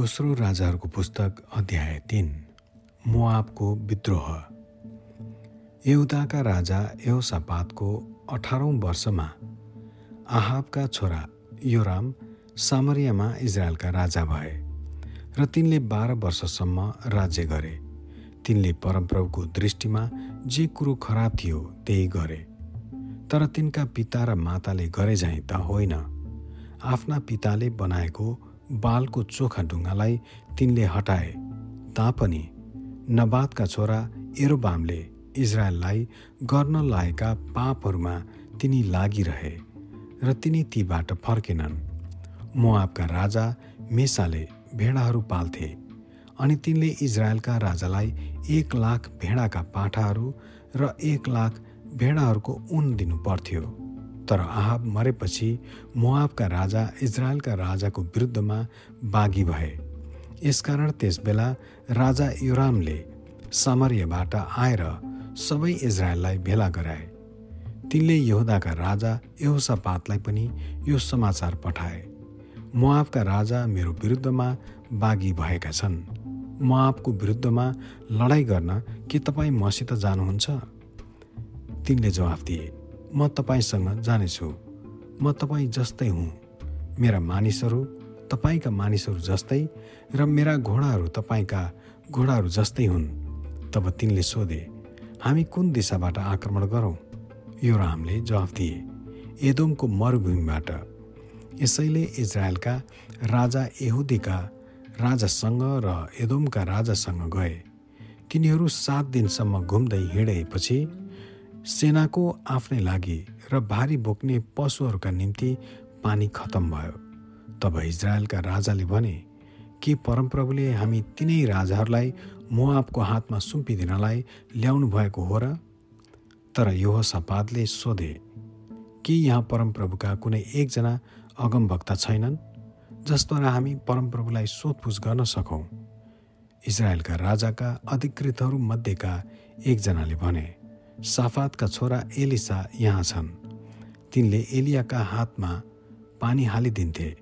दोस्रो राजाहरूको पुस्तक अध्याय तिन मोआबको विद्रोह। यहुदाका राजा यहोसापातको अठारौँ वर्षमा आहाबका छोरा योराम सामरियामा इजरायलका राजा भए र तिनले बाह्र वर्षसम्म राज्य गरे। तिनले परमप्रभुको दृष्टिमा जे कुरो खराब थियो त्यही गरे। तर तिनका पिता र माताले गरे झैँ त होइन। आफ्ना पिताले बनाएको बालको चोखा ढुङ्गालाई तिनले हटाए। तापनि नबादका छोरा एरोबामले इजरायललाई गर्न लागेका पापहरूमा तिनी लागिरहे र तिनी तीबाट फर्केनन्। मोआबका राजा मेसाले भेडाहरू पाल्थे अनि तिनले इजरायलका राजालाई एक लाख भेडाका पाठाहरू र एक लाख भेडाहरूको उन दिनु पर्थ्यो तर आहाब मरेपछि मोआबका राजा इजरायलका राजाको विरुद्धमा बागी भए। यसकारण त्यसबेला राजा युरामले सामर्यबाट आएर सबै इजरायललाई भेला गराए। तिनले यहुदाका राजा यहोसापातलाई पनि यो समाचार पठाए। मोआबका राजा मेरो विरुद्धमा बागी भएका छन्। मोआबको विरुद्धमा लडाइँ गर्न के तपाईँ मसित जानुहुन्छ? तिनले जवाफ दिए। म तपाईँसँग जानेछु। म तपाईँ जस्तै हुँ। मेरा मानिसहरू तपाईँका मानिसहरू जस्तै र मेरा घोडाहरू तपाईँका घोडाहरू जस्तै हुन्। तब तिनले सोधे हामी कुन दिशाबाट आक्रमण गरौँ? यो रामले जवाफ दिए एदोमको मरुभूमिबाट। यसैले इजरायलका राजा यहुदीका राजासँग र एदोमका राजासँग गए। तिनीहरू सात दिनसम्म घुम्दै हिँडेपछि सेनाको आफ्नै लागि र भारी बोक्ने पशुहरूका निम्ति पानी खतम भयो। तब इजरायलका राजाले भने के परमप्रभुले हामी तिनै राजाहरूलाई मोआबको हातमा सुम्पिदिनलाई ल्याउनु भएको हो र? तर यो सोधे के यहाँ परमप्रभुका कुनै एकजना अगमभक्ता छैनन् जसद्वारा हामी परमप्रभुलाई सोधपुछ गर्न सकौँ? इजरायलका राजाका अधिकृतहरू मध्येका एकजनाले भने साफातका छोरा एलिसा यहाँ छन्। तिनले एलियाका हातमा पानी हालिदिन्थे।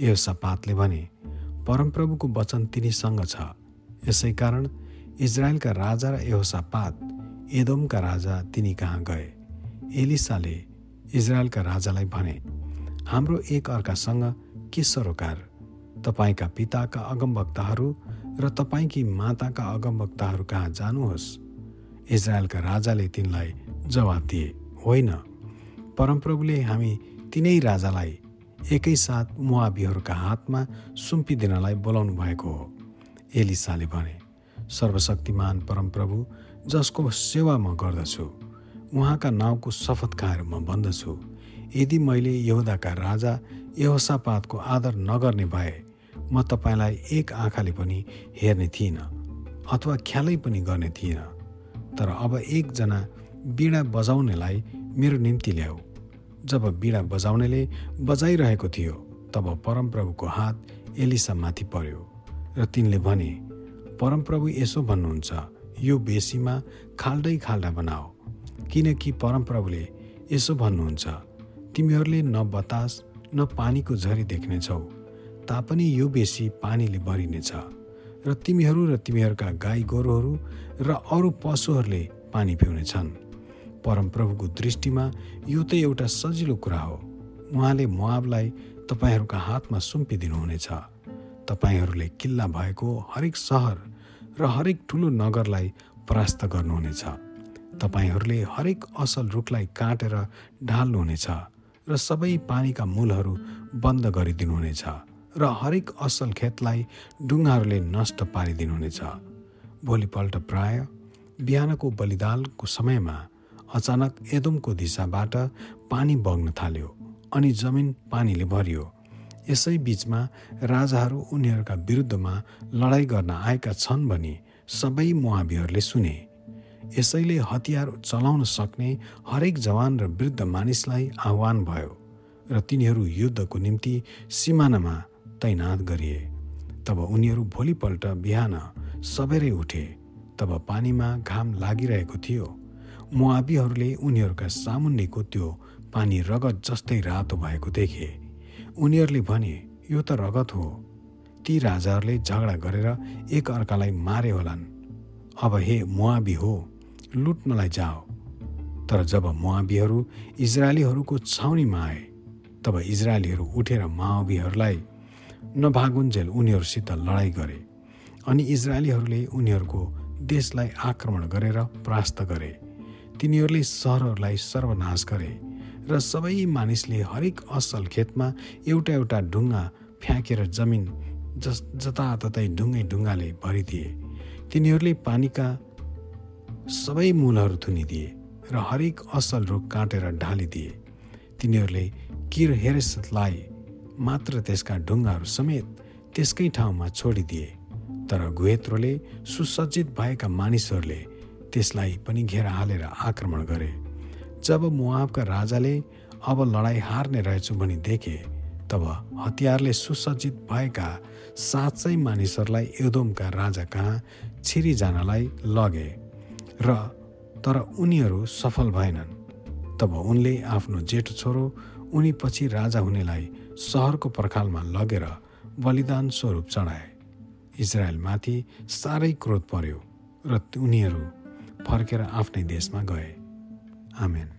यो सपातले भने परमप्रभुको वचन तिनीसँग छ। यसै कारण इजरायलका राजा र यहोसापात एदोमका राजा तिनी कहाँ गए? एलिसाले इजरायलका राजालाई भने हाम्रो एक अर्कासँग के सरोकार? तपाईँका पिताका अगमवक्ताहरू र तपाईँकी माताका अगमवक्ताहरू कहाँ जानुहोस्? इजरायलका राजाले तिनलाई जवाब दिए होइन परमप्रभुले हामी तिनै राजालाई एकैसाथ मुआबीहरूका हातमा सुम्पिदिनलाई बोलाउनु भएको हो। एलिसाले भने सर्वशक्तिमान परमप्रभु जसको सेवा म गर्दछु उहाँका नाउँको शपथ खाएर म भन्दछु यदि मैले यहुदाका राजा यहोसापातको आदर नगर्ने भए म तपाईँलाई एक आँखाले पनि हेर्ने थिइनँ अथवा ख्यालै पनि गर्ने थिइनँ। तर अब एकजना बिडा बजाउनेलाई मेरो निम्ति ल्याऊ। जब बिडा बजाउनेले बजाइरहेको थियो तब परमप्रभुको हात एलिसा माथि पर्यो र तिनले भने परमप्रभु यसो भन्नुहुन्छ यो बेसीमा खाल्डै खाल्डा बनाऊ किनकि परमप्रभुले यसो भन्नुहुन्छ तिमीहरूले न बतास न पानीको झरी देख्नेछौ तापनि यो बेसी पानीले भरिनेछ। र तिमीहरू र तिमीहरूका गाई गोरुहरू र अरू पशुहरूले पानी पिउनेछन्। परमप्रभुको दृष्टिमा यो त एउटा सजिलो कुरा हो। उहाँले मुआबलाई तपाईँहरूका हातमा सुम्पिदिनुहुनेछ। तपाईँहरूले किल्ला भएको हरेक सहर र हरेक ठुलो नगरलाई परास्त गर्नुहुनेछ। तपाईँहरूले हरेक असल रुखलाई काटेर ढाल्नुहुनेछ र सबै पानीका मूलहरू बन्द गरिदिनुहुनेछ। र हरेक असल खेतलाई डुङ्गाहरूले नष्ट पारिदिनुहुनेछ। भोलिपल्ट प्राय बिहानको बलिदालको समयमा अचानक एदोमको दिशाबाट पानी बग्न थाल्यो अनि जमिन पानीले भरियो। यसै बिचमा राजाहरू उनीहरूका विरुद्धमा लडाइँ गर्न आएका छन् भनी सबै मुहाबीहरूले सुने। यसैले हतियार चलाउन सक्ने हरेक जवान र वृद्ध मानिसलाई आह्वान भयो र तिनीहरू युद्धको निम्ति सिमानामा तैनात गरिए। तब उनीहरू भोलिपल्ट बिहान सबेरै उठे। तब पानीमा घाम लागिरहेको थियो। मुआबीहरूले उनीहरूका सामुन्नेको त्यो पानी रगत जस्तै रातो भएको देखे। उनीहरूले भने यो त रगत हो। ती राजाहरूले झगडा गरेर एक अर्कालाई मारे होलान्। अब हे मुआबी हो लुट्नलाई जाओ। तर जब मुआबीहरू इजरायलीहरूको छाउनीमा आए तब इजरायलीहरू उठेर माओबीहरूलाई नभागुन्जेल उनीहरूसित लडाइँ गरे अनि इजरायलीहरूले उनीहरूको देशलाई आक्रमण गरेर परास्त गरे। तिनीहरूले सहरहरूलाई सर्वनाश गरे र सबै मानिसले हरेक असल खेतमा एउटा एउटा ढुङ्गा फ्याँकेर जमिन जस जताततै ढुङ्गै ढुङ्गाले भरिदिए। तिनीहरूले पानीका सबै मूलहरू थुनिदिए र हरेक असल रुख काटेर ढालिदिए। तिनीहरूले किर हेरेसलाई मात्र त्यसका ढुङ्गाहरू समेत त्यसकै ठाउँमा छोडिदिए। तर गुहेत्रोले सुसज्जित भएका मानिसहरूले त्यसलाई पनि घेरा हालेर आक्रमण गरे। जब मुआबका राजाले अब लडाइँ हार्ने रहेछु भनी देखे तब हतियारले सुसज्जित भएका साँच्चै मानिसहरूलाई एदोमका राजा कहाँ छिरी जानलाई लगे र तर उनीहरू सफल भएनन्। तब उनले आफ्नो जेठो छोरो उनी पछि राजा हुनेलाई सहरको पर्खालमा लगेर बलिदान स्वरूप चढाए। इजरायलमाथि साह्रै क्रोध पर्यो र उनीहरू फर्केर आफ्नै देशमा गए। आमेन।